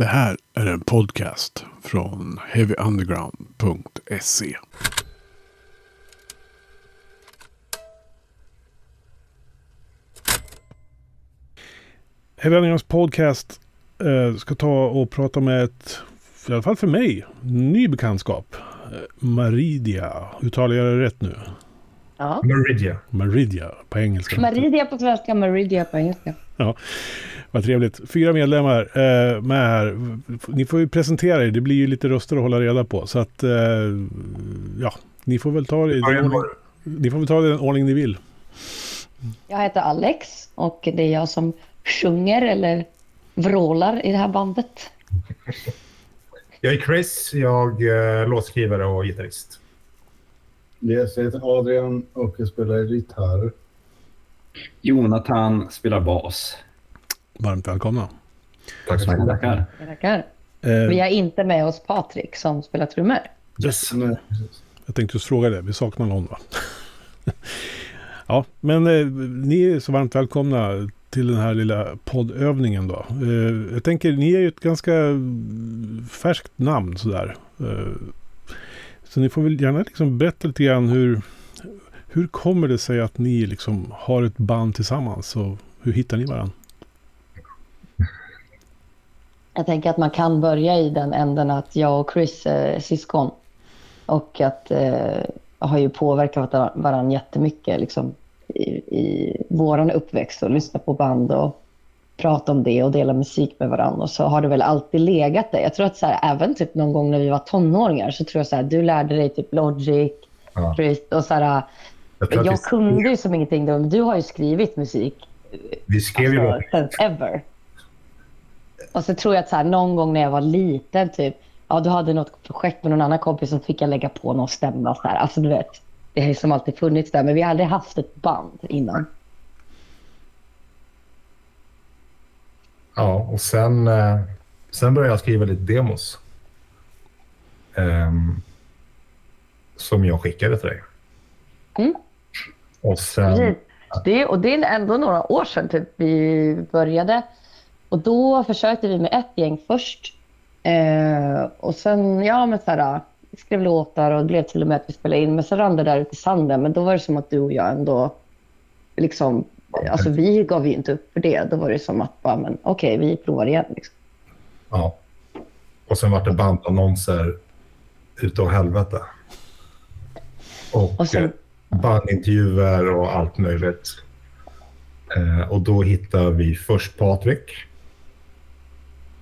Det här är en podcast från heavyunderground.se. Heavy Undergrounds podcast eh, ska ta och prata med ett, i alla fall för mig, ny bekantskap. Eh, Maridia, uttalar jag det rätt nu? Ja. Meridia. Maridia på engelska. Maridia på svenska, Maridia på engelska. Ja, vad trevligt. Fyra medlemmar eh, med här. Ni får ju presentera er. Det blir ju lite röster att hålla reda på. Så att, eh, ja, ni får väl ta det i den ordning, ni får väl ta det i den ordning ni vill. Jag heter Alex och det är jag som sjunger eller vrålar i det här bandet. Jag är Chris, jag är låtskrivare och gitarrist. Yes, jag heter Adrian och jag spelar gitarr. Jonathan spelar bas. Varmt välkomna. Tack så mycket. Tackar. Tackar. Eh, Vi har inte med oss Patrik som spelar trummor. yes. Jag tänkte just fråga det. Vi saknar någon va? ja, men eh, ni är så varmt välkomna till den här lilla poddövningen då. Eh, jag tänker, ni är ju ett ganska färskt namn sådär. Eh, så ni får väl gärna liksom berätta lite grann hur, hur kommer det sig att ni liksom har ett band tillsammans och hur hittar ni varandra? Jag tänker att man kan börja i den änden att jag och Chris är syskon. Och att eh, har ju påverkat varandra jättemycket liksom, i, i våran uppväxt och lyssna på band och prata om det och dela musik med varandra. Och så har det väl alltid legat där. Jag tror att så här, även typ någon gång när vi var tonåringar så tror jag så här, du lärde dig typ Logic, Ja. Chris och så här, Jag jag vi, kunde ju som ingenting då, men du har ju skrivit musik vi skrev ju alltså, since ever. Och så tror jag att så här, någon gång när jag var liten, typ, ja, du hade något projekt med någon annan kompis så fick jag lägga på någon stämma. Så här. Alltså, du vet, det har ju som alltid funnits där, men vi har aldrig haft ett band innan. Ja, och sen, eh, sen började jag skriva lite demos. Ehm, som jag skickade till dig. Mm. Och sen... Det, och det är ändå några år sedan typ, vi började. Och då försökte vi med ett gäng först. Eh, och sen, ja men så här, vi skrev låtar och det blev till och med att vi spelade in. Men så rann det där ut i sanden. Men då var det som att du och jag ändå, liksom, alltså vi gav ju inte upp för det. Då var det som att, bara, men okej, vi provar igen. Liksom. Ja. Och sen var det bandannonser utav helvete. Och, Och sen- eh, bandintervjuer och allt möjligt. Eh, och då hittar vi först Patrik.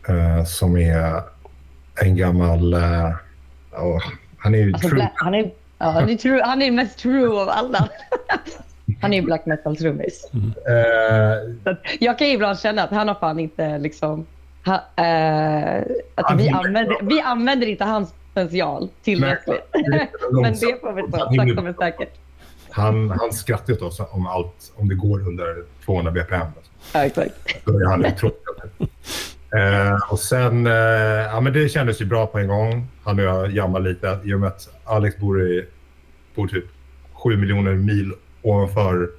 Eh, som är en gammal... Eh, ja, han är ju Alltså, true. Han, är, ja, han, är true, han är mest true av alla. han är ju black metal-trummis. Eh, Så att Jag kan ju ibland känna att han har fan inte liksom... Ha, eh, att vi, använder, vi använder inte hans potential tillräckligt. Men det får vi ta sakta men säkert. Han, han skrattar åt oss om allt, om det går under 200 bpm. Ja, exakt. Då är han uttråkad. Eh, och sen, eh, ja men det kändes ju bra på en gång. Han och jag jammade lite i och med att Alex bor, i, bor typ 7 miljoner mil ovanför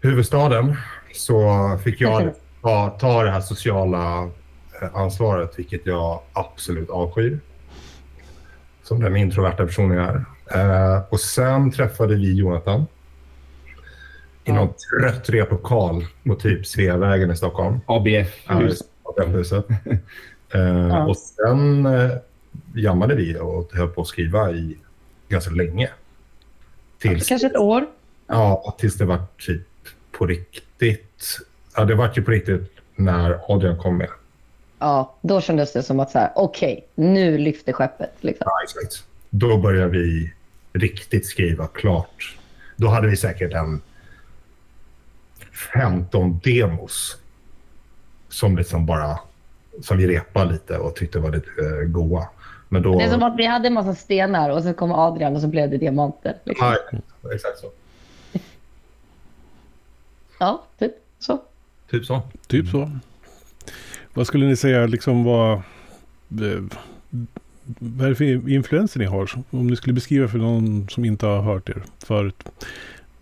huvudstaden. Så fick jag ta, ta det här sociala eh, ansvaret, vilket jag absolut avskyr. Som den introverta personen jag är. Eh, och sen träffade vi Jonathan i någon trött replokal mot typ Sveavägen i Stockholm. ABF. Ja, just det, huset. Eh, Och sen eh, jammade vi och höll på att skriva i ganska länge. Tills, Kanske ett år. ja, tills det var typ på riktigt. Ja, det var ju på riktigt när Adrian kom med. Ja, då kändes det som att så här, okej, nu lyfter skeppet. Liksom. Ja, exakt. Då började vi riktigt skriva klart. Då hade vi säkert en 15 demos som liksom bara som vi repade lite och tyckte var lite uh, goa. Men då... Det är som att vi hade en massa stenar och så kom Adrian och så blev det diamanter. Liksom. Ja, exakt så. Ja, typ så. Typ så. Typ så. Vad skulle ni säga liksom var... Eh, vad är det för influenser ni har? Om ni skulle beskriva för någon som inte har hört er förut.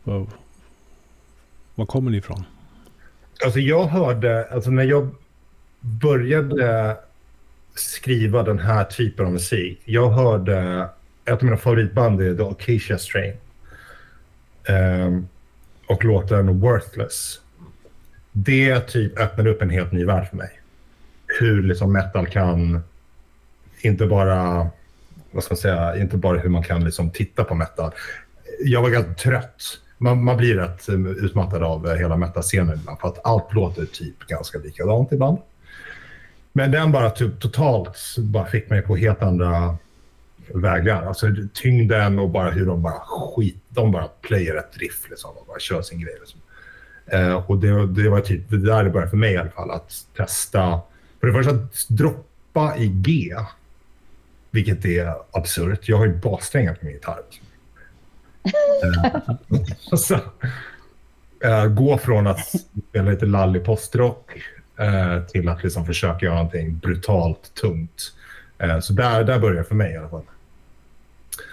Vad, var kommer ni ifrån? Alltså jag hörde, alltså när jag började skriva den här typen av musik, jag hörde ett av mina favoritband är The Acacia Strain. Um, och låten Worthless. Det typ öppnade upp en helt ny värld för mig. Hur liksom metal kan, inte bara, vad ska man säga, inte bara hur man kan liksom titta på metal. Jag var ganska trött. Man, man blir rätt eh, utmattad av eh, hela metascenen ibland för att allt låter typ ganska likadant ibland. Men den bara typ totalt bara fick mig på helt andra vägar. Alltså tyngden och bara hur de bara skit... De bara plöjer ett riff liksom och bara kör sin grej. Liksom. Eh, och det, det var typ det där det började för mig i alla fall. Att testa... För det första att droppa i G. Vilket är absurt. Jag har ju bassträngar på min gitarr. Liksom. så, eh, gå från att spela lite lallig postrock eh, till att liksom försöka göra någonting brutalt tungt. Eh, så där, där började det för mig i alla fall.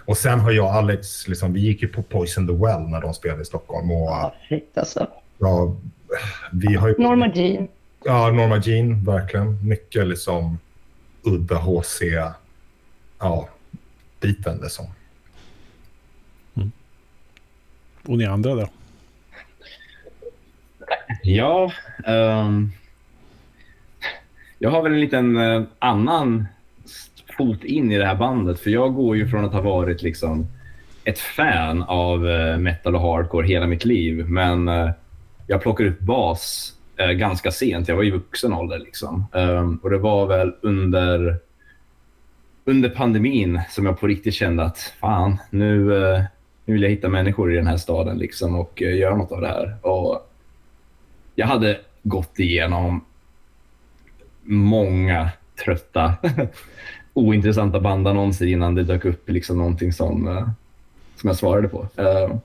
Och sen har jag och Alex, liksom, vi gick ju på Poison the Well när de spelade i Stockholm. Och, Ja, shit alltså. ja, vi har ju, Norma Jean. Ja, Norma Jean, verkligen. Mycket liksom udda HC, ja, biten liksom. Och ni andra då? Ja, Um, jag har väl en liten uh, annan fot in i det här bandet. För jag går ju från att ha varit liksom ett fan av uh, metal och hardcore hela mitt liv. Men uh, jag plockade upp bas ganska sent. Jag var i vuxen ålder. Liksom. Um, och det var väl under, under pandemin som jag på riktigt kände att fan, nu, nu vill jag hitta människor i den här staden liksom, och eh, göra något av det här. Och jag hade gått igenom många trötta, ointressanta bandannonser innan det dök upp liksom någonting som, eh, som jag svarade på. Uh,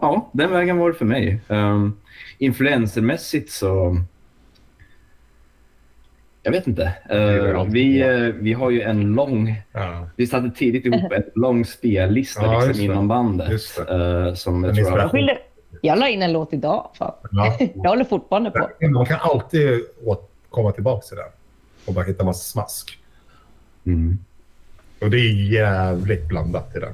ja, den vägen var det för mig. Um, influencermässigt så... Jag vet inte. Eh, vi, eh, vi har ju en lång... Ja. Vi satte tidigt ihop en lång spellista Ja, liksom, inom bandet. Eh, som jag En tror. Jag, skyller, jag la in en låt idag. Fan. Ja. Jag håller fortfarande på. Man kan alltid komma tillbaka till det och bara hitta massa smask. Mm. Och det är jävligt blandat i den.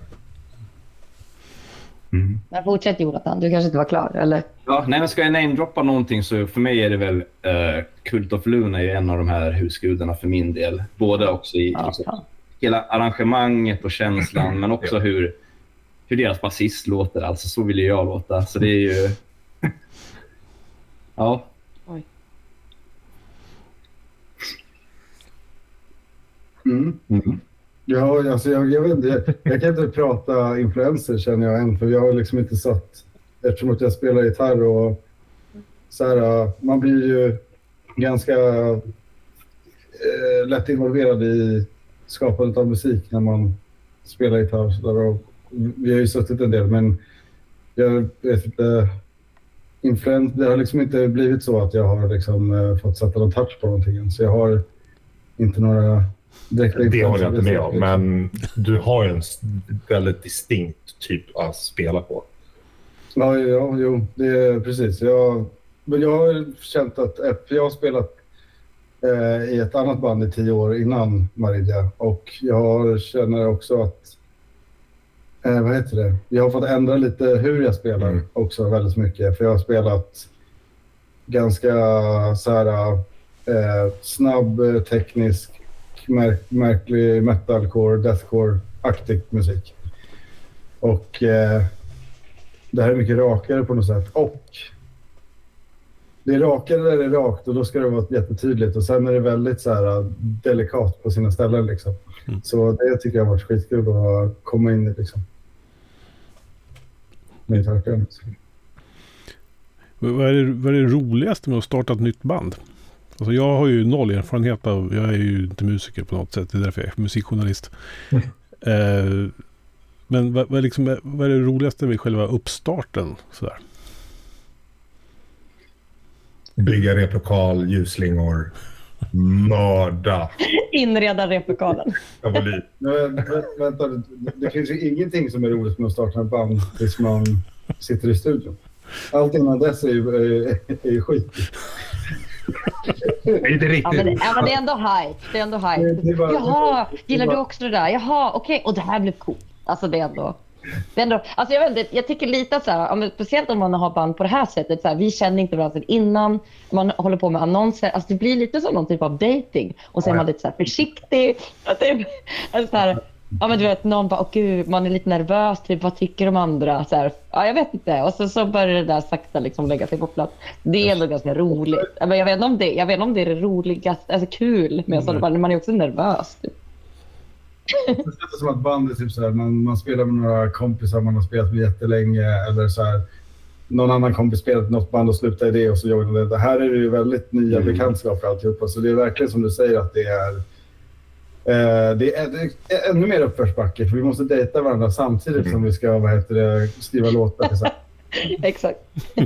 Mm. Men fortsätt Jonathan, du kanske inte var klar? Eller? Ja, nej, men ska jag namedroppa någonting så för mig är det väl uh, Cult of Luna är en av de här husgudarna för min del. Både också i Ja, liksom, hela arrangemanget och känslan, men också hur, hur deras basist låter. Alltså så vill ju jag låta. Så det är ju... ja. Oj. Mm. Mm. Ja, alltså jag, jag, vet inte, jag, jag kan inte prata influenser känner jag än, för jag har liksom inte satt, eftersom att jag spelar gitarr och så här, man blir ju ganska eh, lätt involverad i skapandet av musik när man spelar gitarr. Så där, och vi har ju suttit en del, men jag vet inte, Influens, det har liksom inte blivit så att jag har liksom, eh, fått sätta någon touch på någonting än, så jag har inte några det håller jag inte med om, men du har ju en väldigt distinkt typ att spela på. Ja, ja jo, det är precis. Jag, men jag har känt att jag har spelat eh, i ett annat band i tio år innan Maridia och jag känner också att eh, vad heter det? Jag har fått ändra lite hur jag spelar Mm. också väldigt mycket. För jag har spelat ganska så här eh, snabb, eh, teknisk, märk, märklig metalcore, deathcore-aktig musik. Och eh, det här är mycket rakare på något sätt. Och det är rakare där det är rakt och då ska det vara jättetydligt. Och sen är det väldigt så här uh, delikat på sina ställen. Liksom. Mm. Så det tycker jag har varit skitkul att komma in i. Liksom. Med gitarrspel. Vad är, det, vad är det roligaste med att starta ett nytt band? Alltså jag har ju noll erfarenhet av, jag är ju inte musiker på något sätt, det är därför jag är musikjournalist. Eh, men vad, vad, är liksom, vad är det roligaste med själva uppstarten? Sådär? Bygga replokal, ljusslingor, mörda Inreda replokalen. vänta, det, finns ju ingenting som är roligt med att starta ett band tills man sitter i studion. Allt innan dess är ju, är, är ju skit. Inte riktigt. Ja, men, det- ja, men det är ändå hype. Det är ändå Det- hype. det är bara- Jaha, gillar det är du bara- också det där? Jaha, okej. Och det här blev coolt. Alltså det är ändå... Det är ändå alltså jag, vet inte, jag tycker lite så här, speciellt om man har band på det här sättet. Så här, vi känner inte varandra innan. Man håller på med annonser. Alltså det blir lite som någon typ av dating. Och så är man lite så här försiktig. Det är, alltså så här, ja, men du vet, någon bara, åh gud, man är lite nervös. Typ, vad tycker de andra? Så här, ja, jag vet inte. Och så, så börjar det där sakta liksom lägga sig på plats. Det är ändå ganska roligt. Men jag, vet inte om det, jag vet om det är det roligaste, alltså kul med sådana band. Man är också nervös. Typ. Det känns som att band är typ så här, man, man spelar med några kompisar man har spelat med jättelänge eller så här, någon annan kompis spelat något band och slutar i det och så gör man det. Det här är det ju väldigt nya Mm. bekantskaper alltihopa. Så det är verkligen som du säger att det är det, är, det är ännu mer uppförsbacke för vi måste dejta varandra samtidigt som vi ska vad heter det, skriva låtar tillsammans. Exakt.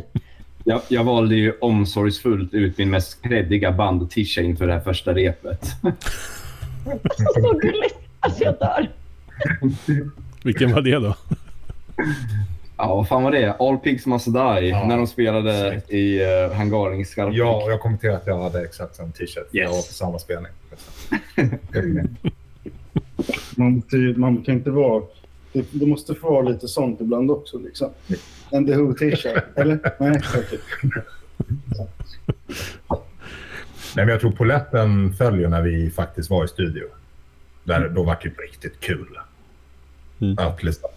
Jag, jag valde ju omsorgsfullt ut min mest kreddiga band-tisha inför det här första repet. Så gulligt. Alltså jag dör. Vilken var det då? Ja, vad fan var det? All Pigs Must Die, Ja, när de spelade snyggt. i uh, hangaren i Skarpnäck. Ja, jag kommenterade att jag hade exakt samma t-shirt. Jag Yes. var på samma spelning. Man, man kan inte vara... Det, det måste få vara lite sånt ibland också. Liksom. En The Who t-shirt, eller? Nej. Nej, men jag tror poletten följer när vi faktiskt var i studio. Där, då var det typ riktigt kul. Mm. Att liksom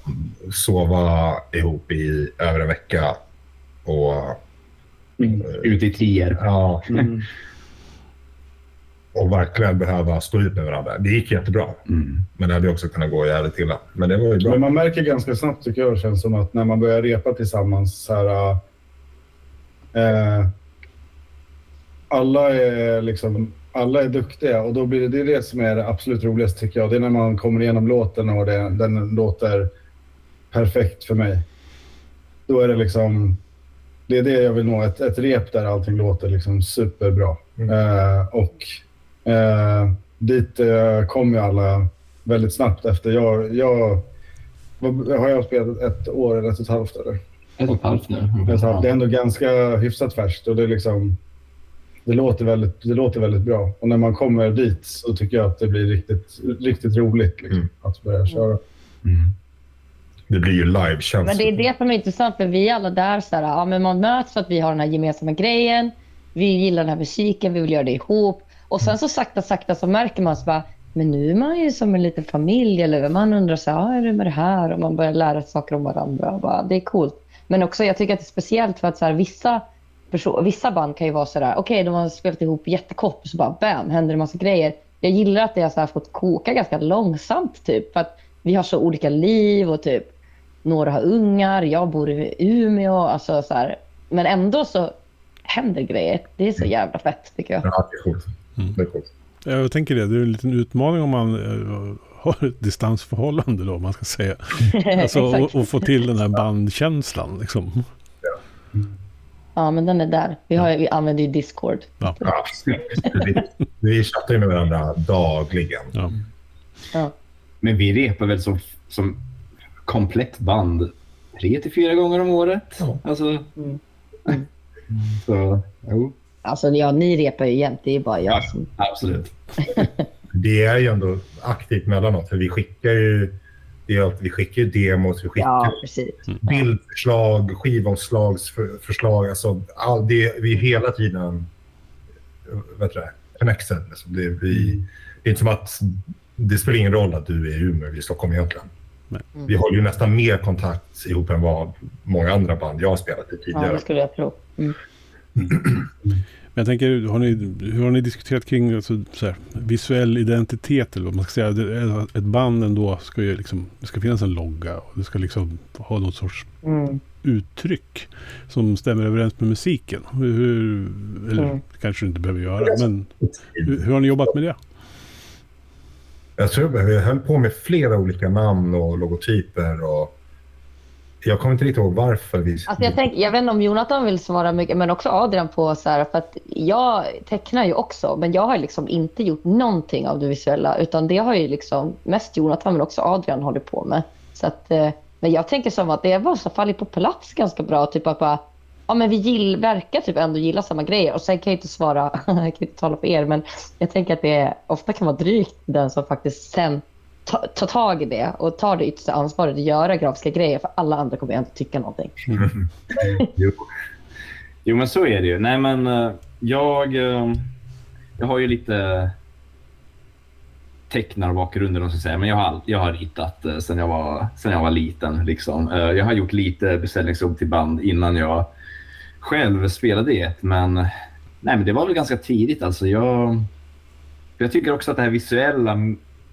sova ihop i över en vecka. Och Ute i Tierp. ja, Mm. Och verkligen behöva stå ut med varandra. Det gick jättebra. Mm. Men det hade också kunnat gå jävligt illa. Men det var ju bra. Men man märker ganska snabbt, tycker jag, känns som att när man börjar repa tillsammans så här... Eh, alla är liksom... Alla är duktiga och då blir det, det är det som är det absolut roligaste tycker jag. Det är när man kommer igenom låten och det, den låter perfekt för mig. Då är det liksom... Det är det jag vill nå. Ett, ett rep där allting låter liksom superbra. Mm. Eh, och eh, dit eh, kom ju alla väldigt snabbt efter. Jag, jag, vad, har jag spelat ett år eller ett och ett halvt? Eller? Ett och ett halvt nu. Ett och ett halvt. Det är ändå ganska hyfsat färskt och det, är liksom, det, låter väldigt, det låter väldigt bra. Och när man kommer dit så tycker jag att det blir riktigt, riktigt roligt liksom, Mm. att börja köra. Mm. Det blir ju live-känsla. Men det är det som är intressant, för vi är alla där så här, ja, men man möts för att vi har den här gemensamma grejen. Vi gillar den här musiken, vi vill göra det ihop. Och sen så sakta, sakta så märker man så bara, men nu är man ju som en liten familj. Eller man undrar så här, ah, hur är det med det här? Och man börjar lära sig saker om varandra. Och bara, det är coolt. Men också, jag tycker att det är speciellt för att så här, vissa, perso- vissa band kan ju vara så där, okej, de har spelat ihop jättekort och så bara bam, händer det en massa grejer. Jag gillar att det har så här fått koka ganska långsamt typ. För att vi har så olika liv och typ några har ungar, jag bor i Umeå. Alltså så här. Men ändå så händer grejer. Det är så jävla fett tycker jag. Ja, det är coolt. Mm. Jag tänker det, det är en liten utmaning om man eh, har ett distansförhållande då, om man ska säga. Alltså, och, och få till den här bandkänslan liksom. Ja, men den är där. Vi, har, vi använder ju Discord. Ja, vi, vi chattar ju med varandra dagligen. Ja. Ja. Men vi repar väl som, som komplett band tre till fyra gånger om året. Ja. Alltså, Mm. så, jo, Alltså, ja, ni repar ju jämt. Det är bara jag Ja. som... absolut. Det är ju ändå aktivt mellanåt. För vi skickar ju, det är alltid, vi skickar ju demos, vi skickar Ja, precis. bildförslag, skivomslagsförslag. Alltså, all, det, vi är hela tiden vet du, det, connected. Liksom. Det, vi, det är inte som att det spelar ingen roll att du är i Umeå, vi är i Stockholm egentligen. Nej. Vi håller ju nästan mer kontakt ihop än vad många andra band jag har spelat i Ja, tidigare. det skulle jag tro. Mm. Men jag tänker, har ni, hur har ni diskuterat kring alltså, så här, visuell identitet eller vad man ska säga? Ett band ändå ska ju liksom, det ska finnas en logga och det ska liksom ha något sorts Mm. uttryck som stämmer överens med musiken. Hur, hur eller Mm. kanske du inte behöver göra, men hur, hur har ni jobbat med det? Jag tror vi höll på med flera olika namn och logotyper. Och jag kommer inte riktigt ihåg varför vi... Alltså jag, tänk, jag vet inte om Jonathan vill svara mycket, men också Adrian på så här, för att jag tecknar ju också, men jag har liksom inte gjort någonting av det visuella, utan det har ju liksom mest Jonathan, men också Adrian håller på med. Så att, eh, men jag tänker som att det var så fallit på plats ganska bra, typ att bara, ja, men vi gill, verkar typ ändå gilla samma grejer. Och sen kan jag inte svara, jag kan inte tala för er, men jag tänker att det ofta kan vara drygt den som faktiskt sen ta, ta tag i det och ta det yttersta ansvaret att göra grafiska grejer. För alla andra kommer inte tycka någonting. jo. jo, men så är det ju. Nej, men eh, jag, eh, jag har ju lite tecknarbakgrunden, säga. men jag har, jag har ritat eh, sen, jag var, sen jag var liten. Liksom. Jag har gjort lite beställningsjobb till band innan jag själv spelade i ett, men, nej, men det var väl ganska tidigt. Alltså. Jag, jag tycker också att det här visuella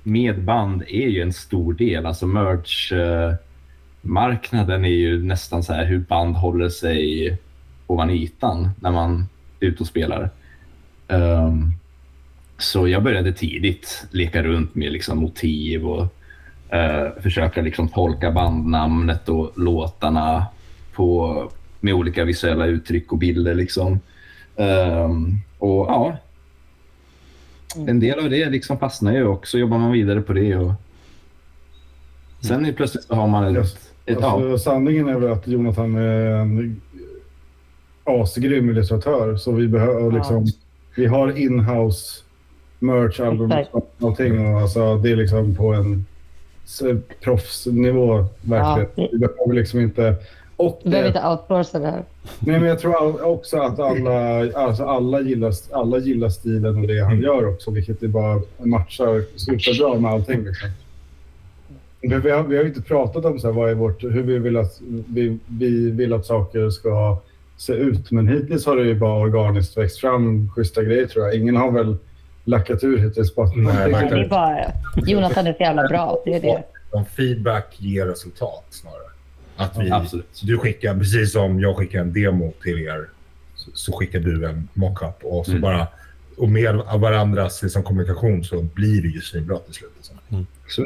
med band är ju en stor del. Alltså merch-marknaden är ju nästan så här hur band håller sig ovan ytan när man är ute och spelar. Um, så jag började tidigt leka runt med liksom motiv och uh, försöka liksom tolka bandnamnet och låtarna på, med olika visuella uttryck och bilder. Liksom. Um, och ja, en del av det liksom fastnar ju och så jobbar man vidare på det. Och... Sen plötsligt så har man ett... ett alltså. Sanningen är väl att Jonathan är en asgrym illustratör. Så vi, behöver, liksom, ja. vi har inhouse merch, album och allting. Och alltså, det är liksom på en proffsnivå verkligen. Ja. Vi behöver liksom inte och du behöver inte outsourca det här. Nej, men jag tror också att alla, alltså alla, gillar, alla gillar stilen och det han gör också, vilket det bara matchar superbra med allting. Liksom. Vi har, vi har inte pratat om så här, vad är vårt, hur vi vill, att, vi, vi vill att saker ska se ut, men hittills har det ju bara organiskt växt fram schyssta grejer tror jag. Ingen har väl lackat ur hittills. På Nej, det är bara Jonathan är så jävla bra. Det är det. Feedback ger resultat snarare. Att vi, Absolut. Du skickar, precis som jag skickar en demo till er, så, så skickar du en mockup. Och, så mm. bara, och med varandras liksom, kommunikation så blir det ju svinbra till slut. Liksom. Mm. Så,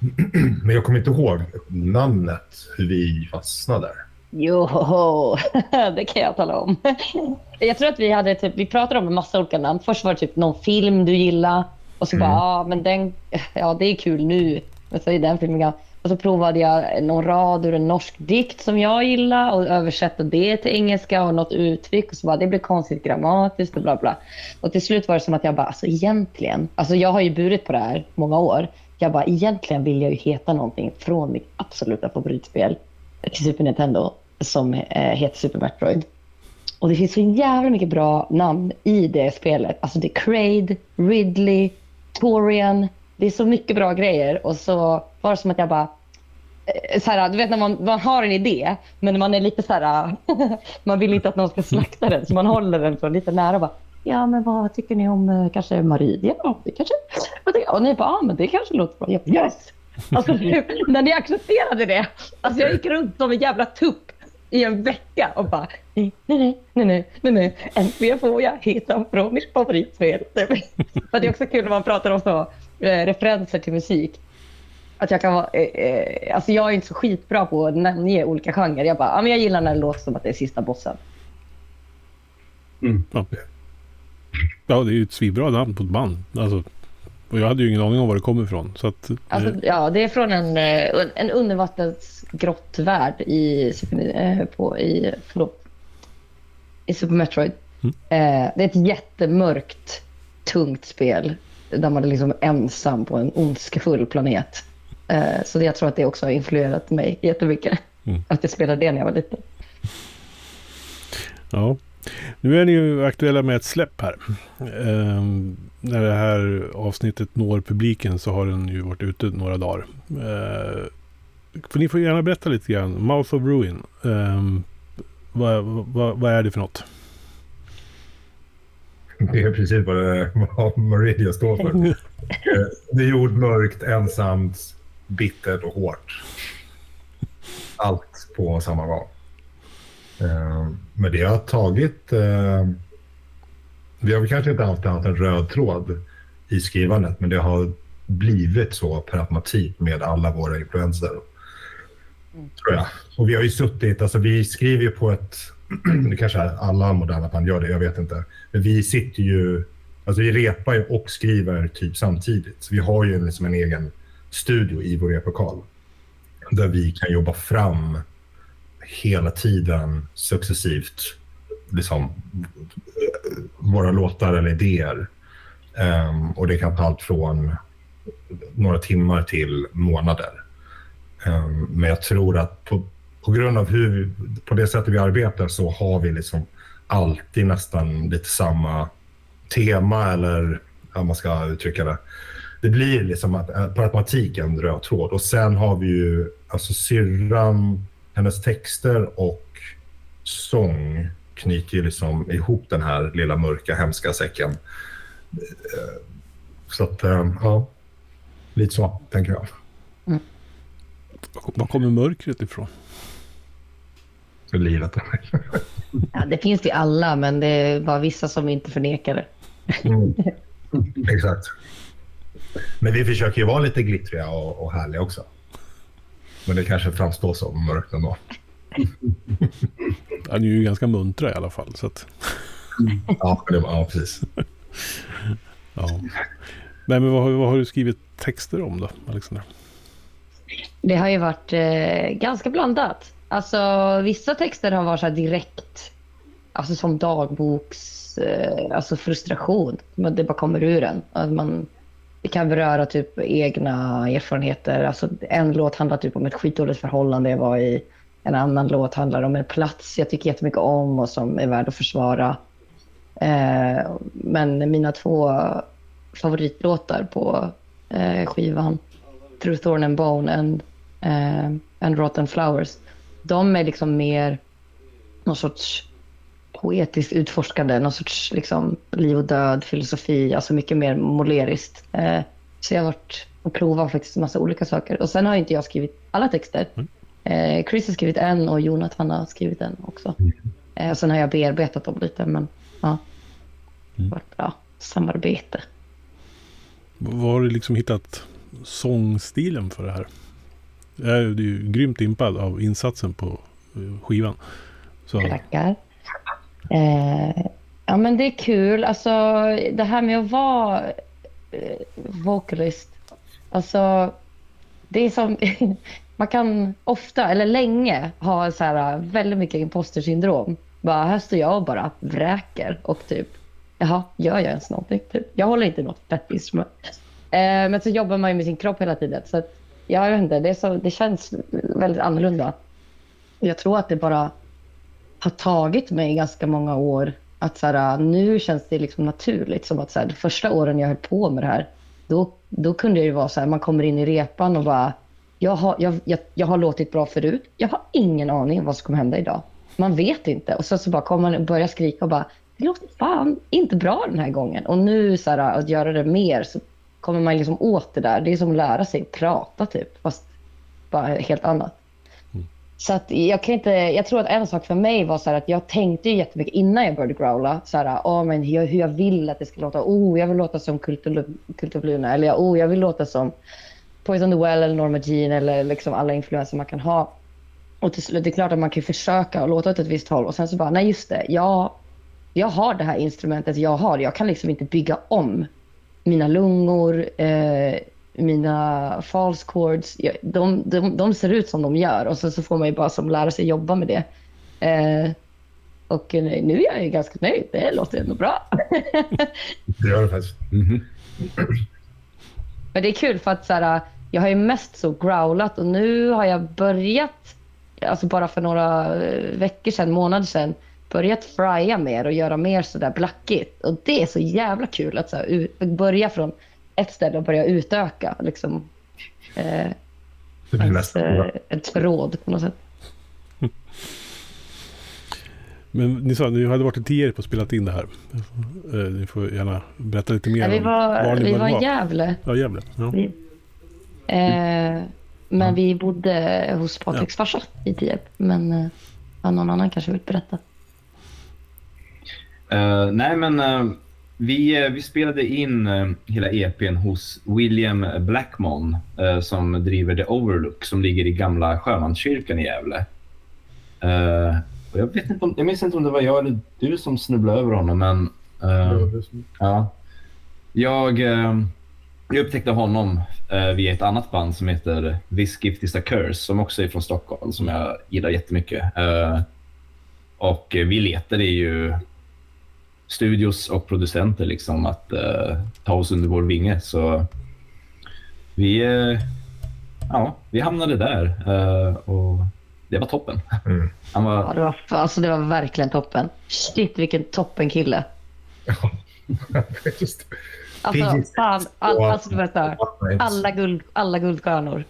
men jag kommer inte ihåg namnet, hur vi fastnade där. Jo, det kan jag tala om. Jag tror att vi hade typ, vi pratade om en massa olika namn. Först var det typ någon film du gillade och så mm. bara, ja men den, ja det är kul nu. Men så är den filmen och så provade jag någon rad ur en norsk dikt som jag gillar och översatte det till engelska och något uttryck. Och så bara, det blev konstigt grammatiskt och bla bla. Och till slut var det som att jag bara, alltså egentligen, alltså jag har ju burit på det här många år. Jag bara, egentligen vill jag ju heta någonting från mitt absoluta favoritspel till Super Nintendo som eh, heter Super Metroid. Och det finns så jävla mycket bra namn i det spelet. Alltså det är Kraid, Ridley, Torian. Det är så mycket bra grejer och så var det som att jag bara, så här, du vet när man, man har en idé, men man är lite så här, man vill inte att någon ska slakta den, så man håller den så lite nära och bara, ja men vad tycker ni om eh, kanske Marie? Ja, det kanske, och ni bara, ja men det kanske låter bra. Jag yes! Alltså, när ni accepterade det, alltså jag gick runt som en jävla tupp i en vecka och bara, nej, nej, nej, nej, nej, nej, äntligen får jag hitta från mitt favoritspel. det är också kul när man pratar om så, eh, referenser till musik att jag kan vara, eh, eh, alltså jag är inte så skitbra på att namnge olika genrer. Jag bara, men jag gillar när det låter som att det är sista bossen. Mm. Ja. ja, det är ju ett svinbra namn på ett band. Alltså, och jag hade ju ingen aning om var det kommer ifrån. Så att, alltså, eh. Ja, det är från en, eh, en undervattensgrottvärld i, på, i, förlåt, i Super Metroid. Mm. Eh, det är ett jättemörkt, tungt spel där man är liksom ensam på en ondskefull planet. Eh, så jag tror att det också har influerat mig jättemycket. Mm. Att jag spelade det när jag var liten. Ja. Nu är ni ju aktuella med ett släpp här. Eh, när det här avsnittet når publiken så har den ju varit ute några dagar. Eh, för ni får gärna berätta lite grann. Mouth of Ruin. Eh, vad, vad, vad är det för något? Det är precis vad, det, vad Meridia står för. Eh, det är jord, mörkt, ensamt, bittert och hårt. Allt på samma gång. Eh, men det har tagit... Eh, vi har kanske inte alltid haft en röd tråd i skrivandet, men det har blivit så per automatik med alla våra influenser. Mm. Tror jag. Och vi har ju suttit, alltså vi skriver ju på ett... det kanske alla moderna band gör det, jag vet inte. Men vi sitter ju... Alltså vi repar ju och skriver typ samtidigt. Så vi har ju liksom en egen studio i vår replokal där vi kan jobba fram hela tiden successivt liksom, våra låtar eller idéer. Um, och det kan ta allt från några timmar till månader. Um, men jag tror att på, på grund av hur vi, på det sättet vi arbetar så har vi liksom alltid nästan lite samma tema eller hur man ska uttrycka det. Det blir liksom att, eh, per automatik en röd tråd. Och sen har vi ju alltså syrran, hennes texter och sång knyter ju liksom ihop den här lilla mörka hemska säcken. Eh, Så att, eh, ja. Lite så, tänker jag. Var kommer mörkret ifrån? För livet. Ja, det finns det i alla, men det var vissa som inte förnekar det. Mm. Exakt. Men vi försöker ju vara lite glittriga och, och härliga också. Men det kanske framstår som mörkt ändå. Ja, ni är ju ganska muntra i alla fall. Så att, Ja, det var, ja precis. ja. Nej, men vad, har- vad har du skrivit texter om då, Alexander? Det har ju varit eh, ganska blandat. Alltså, vissa texter har varit så här direkt, alltså som dagboks, eh, alltså frustration. Men det bara kommer ur en. Att man, det kan beröra typ egna erfarenheter. Alltså, en låt handlar typ om ett skitdåligt förhållande jag var i. En annan låt handlar om en plats jag tycker jättemycket om och som är värd att försvara. Eh, men mina två favoritlåtar på eh, skivan Through Thorn and Bone and, eh, and Rotten Flowers. De är liksom mer någon sorts poetiskt utforskande, någon sorts liksom liv och död, filosofi, alltså mycket mer moleriskt. Eh, så jag har varit och provat faktiskt en massa olika saker. Och sen har inte jag skrivit alla texter. Eh, Chris har skrivit en och Jonathan har skrivit en också. Eh, och sen har jag bearbetat dem lite, men ja. Det har varit bra samarbete. Vad har du liksom hittat sångstilen för det här? Jag är ju är ju grymt impad av insatsen på eh, skivan. Så, Tackar. Eh, ja, men det är kul. Alltså, det här med att vara eh, vocalist. Alltså, det är som... man kan ofta, eller länge, ha så här, eh, väldigt mycket impostersyndrom. Bara, här står jag och bara vräker och typ, jaha, gör jag ens någonting? Typ. Jag håller inte något fett instrument. Eh, men så jobbar man ju med sin kropp hela tiden. Så att, jag vet inte, det, är så, det känns väldigt annorlunda. Jag tror att det bara har tagit mig ganska många år att så här, nu känns det liksom naturligt. Som att så här, de första åren jag höll på med det här, då, då kunde det ju vara så här, man kommer in i repan och bara, jag har, jag, jag, jag har låtit bra förut. Jag har ingen aning om vad som kommer hända idag. Man vet inte. Och så, så bara kommer man och börjar skrika och bara, det låter fan inte bra den här gången. Och nu så här, att göra det mer så kommer man liksom åt det där. Det är som att lära sig prata typ, fast bara helt annat. Så att jag, kan inte, jag tror att en sak för mig var så här att jag tänkte jättemycket innan jag började growla. Så här, oh, men hur, hur jag vill att det ska låta. Oh, jag vill låta som Kultur Eller oh, jag vill låta som Poison the Well eller Norma Jean eller liksom alla influenser man kan ha. Och till slut, det är klart att man kan försöka och låta åt ett visst håll. Och sen så bara, nej just det. Jag, jag har det här instrumentet jag har. Jag kan liksom inte bygga om mina lungor, eh, mina false chords. De, de, de ser ut som de gör och sen så får man ju bara som lära sig jobba med det. Eh, och eh, nu är jag ju ganska nöjd. Det låter ändå bra. Det gör det faktiskt. Men det är kul för att så här, jag har ju mest så growlat och nu har jag börjat, alltså bara för några eh, veckor sedan, månader sedan, börjat frya mer och göra mer sådär blackigt. Och det är så jävla kul att så här, börja från ett ställe och börja utöka liksom, eh, Det blir ens, eh, ett förråd på något sätt. Men ni sa att ni hade varit i Tierp och spelat in det här. Eh, Ni får gärna berätta lite mer Ja, vi om var, ni vi började var i. Gävle. Ja, Gävle. Ja. Vi- Eh, men vi bodde hos Patriks farsa i Tierp. Men eh, ja, någon annan kanske vill berätta. Eh, nej, men vi, eh, vi spelade in eh, hela EPn hos William Blackmon eh, som driver The Overlook som ligger i gamla Sjömanskyrkan i Gävle. Jag, vet inte om, jag minns inte om det var jag eller du som snubblade över honom, men ja. Jag, jag upptäckte honom via ett annat band som heter This Gift Is A Curse som också är från Stockholm som jag gillar jättemycket. Eh, och vi letade ju studios och producenter liksom att eh, ta oss under vår vinge. Så vi, eh, ja, vi hamnade där eh, och det var toppen. Mm. Han var, Ja, det, var, alltså, det var verkligen toppen. Shit, vilken toppen kille. Just. Alltså, Precis. fan, all, alltså, här, Nej, alla, guld, alla guldstjärnor.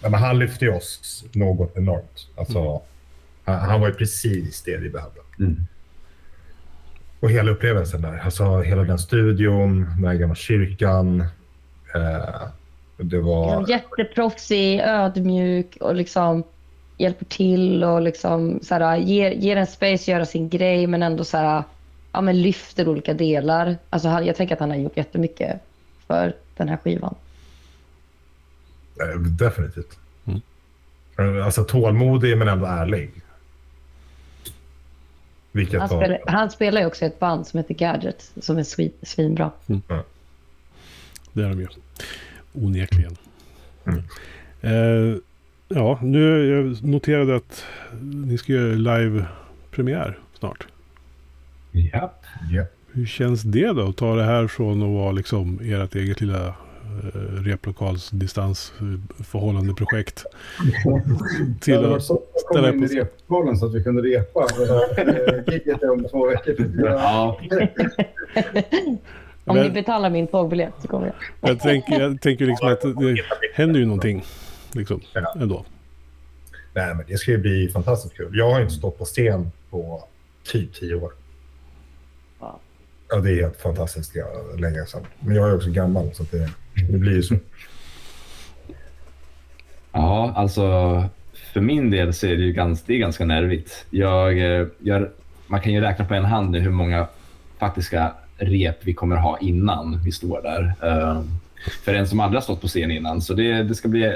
men han lyfte oss något enormt. Alltså, han, han var ju precis det vi behövde. mm. Och hela upplevelsen där. Alltså hela den studion, den här gamla kyrkan. Eh, det var... Jätteproffsig, ödmjuk och liksom hjälper till och liksom så här, ger, ger en space göra sin grej men ändå så här, ja, men lyfter olika delar. Alltså, han, jag tänker att han har gjort jättemycket för den här skivan. Eh, definitivt. Mm. Eh, Alltså tålmodig men ändå ärlig. Vilket Han, spelar, han spelar ju också ett band som heter Gadget som är svin, svinbra. Det är de ju. Onekligen. Mm. Eh, ja, nu jag noterade att ni ska göra live-premiär snart. ja. Ja. Hur känns det då att ta det här från att vara liksom ert eget lilla eh, replokalsdistansförhållande projekt Det till att så att ställa in i replokalen så att vi kunde repa. Eh, Gigget är om två veckor. Ja, Om Men- ni betalar min tågbiljett så kommer jag. Jag tänker, jag tänker liksom att det händer ju någonting. Liksom, Ja. ändå. Nej, men det ska ju bli fantastiskt kul. Jag har inte stått på scen på typ tio år. Ja. Ja, det är helt fantastiskt ja, länge sedan. Men jag är också gammal så att det, det blir ju så. Ja, alltså för min del så är det ju ganska, det är ganska nervigt. Jag, eh, jag, man kan ju räkna på en hand nu hur många faktiska rep vi kommer ha innan vi står där. Eh, för en som aldrig har stått på scen innan. Så det, det ska bli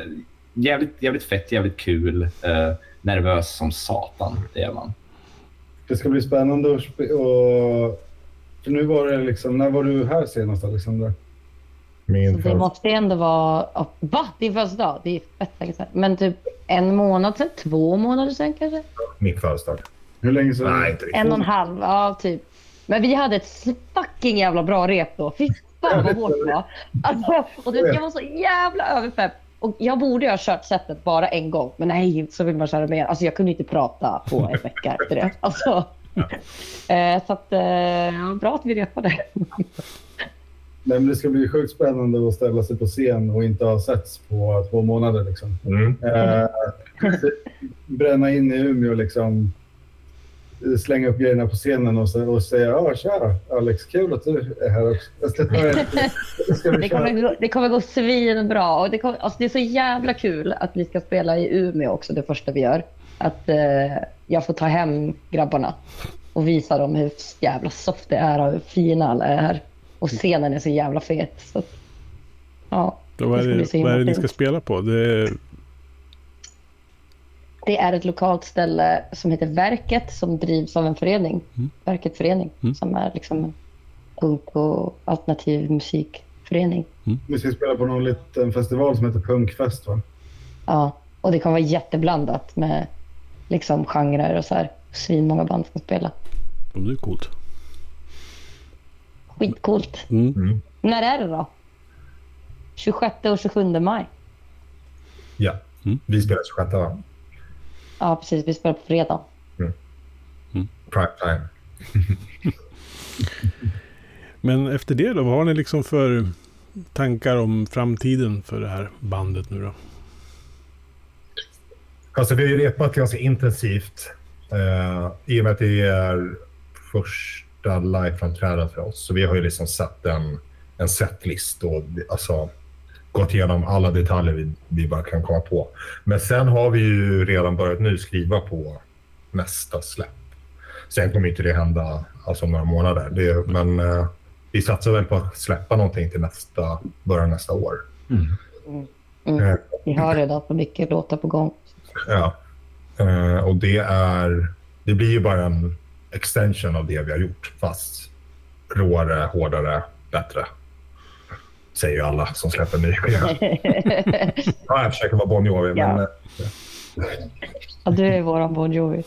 jävligt, jävligt fett, jävligt kul. Eh, nervös som satan, det är man. Det ska bli spännande att och För nu var det liksom, när var du här senast Alexandra? Min Så det måste ändå vara... oh, Va? Din födelsedag? Det är fett länge sedan. Men typ en månad sedan? Två månader sedan kanske? Min födelsedag. Hur länge sedan? Nej, inte riktigt. En och en halv, ja typ. Men vi hade ett fucking jävla bra rep då. Fy fan vad hårt det var. Alltså, och det, jag var så jävla överpepp. Och jag borde ha kört setet bara en gång. Men nej, så vill man köra mer. Alltså jag kunde inte prata på en vecka efter det. Alltså, eh, så att, eh, ja, bra att vi repade. Nej, men det ska bli sjukt spännande att ställa sig på scen och inte ha setts på två månader. Liksom. Mm. Eh, bränna in i Umeå liksom. Slänga upp grejerna på scenen och, så, och säga ja, tja Alex, kul att du är här också. Det kommer, gå- det kommer gå svinbra. Och det, kommer, alltså det är så jävla kul att vi ska spela i Umeå också, det första vi gör. Att eh, jag får ta hem grabbarna och visa dem hur jävla soft det är och hur fina alla är. Och scenen är så jävla fet. Så, ja, Då vad, Det är det, så vad är det ni ska spela på? Det är, det är ett lokalt ställe som heter Verket som drivs av en förening. Mm. Verket förening Mm. som är liksom en punk och alternativ musikförening. Vi ska spela på någon liten festival som heter Punkfest va? Ja, och det kommer vara jätteblandat med liksom genrer och så här. Svinmånga band som spelar. det är coolt. Skitcoolt. Mm. Mm. När är det då? 26 och 27 maj. Ja, Mm. vi spelar 26 va? Ja, precis. Vi spelar på fredag. Prime time. Men efter det då, vad har ni liksom för tankar om framtiden för det här bandet nu då? Alltså vi har ju repat ganska intensivt eh, i och med att det är första liveframträdandet för oss. Så vi har ju liksom satt en, en setlist och alltså, gått igenom alla detaljer vi, vi bara kan komma på. Men sen har vi ju redan börjat nu skriva på nästa släpp. Sen kommer inte det hända alltså, om några månader. Det, men eh, vi satsar väl på att släppa någonting till nästa, början nästa år. Mm. Eh, Vi har redan så mycket låtar på gång. Ja. Eh, och det är... Det blir ju bara en extension av det vi har gjort, fast råare, hårdare, bättre. säger ju alla som släpper ny skiva. ja, jag försöker vara Bon Jovi, Ja. men Ja, du är våran Bon Jovi.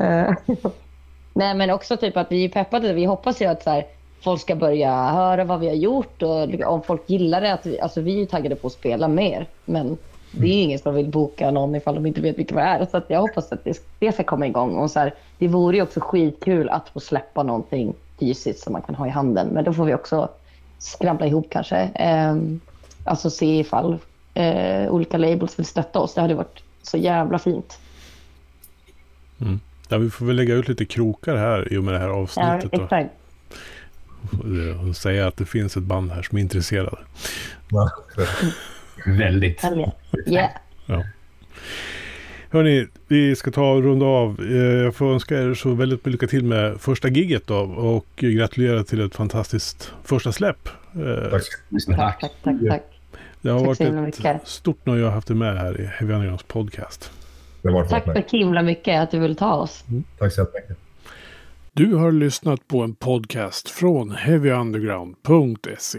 Eh, Nej, men också typ att vi är peppade. Vi hoppas ju att så här, folk ska börja höra vad vi har gjort och om folk gillar det. Att vi, alltså, vi är taggade på att spela mer, men det är ju ingen som vill boka någon ifall de inte vet vilka vi är. Så att jag hoppas att det, det ska komma igång. Och så här, det vore ju också skitkul att få släppa någonting fysiskt som man kan ha i handen. Men då får vi också skramla ihop kanske. Eh, alltså se ifall eh, olika labels vill stötta oss. Det hade varit så jävla fint. Ja, vi får väl lägga ut lite krokar här i och med det här Ja, avsnittet. då. exakt. Och- Och säga att det finns ett band här som är intresserade. ja, Väldigt. Yeah. Yeah. Hörni, vi ska ta och runda av. Eh, Jag får önska er så väldigt mycket lycka till med första gigget då. Och gratulera till ett fantastiskt första släpp. Eh, tack Tack, tack. tack. Det har Tack varit ett mycket. stort nöje att ha haft er med här i Heavy Undergrounds podcast. Det var Tack för himla mycket att du vill ta oss. Tack så jättemycket. Du har lyssnat på en podcast från heavyunderground.se.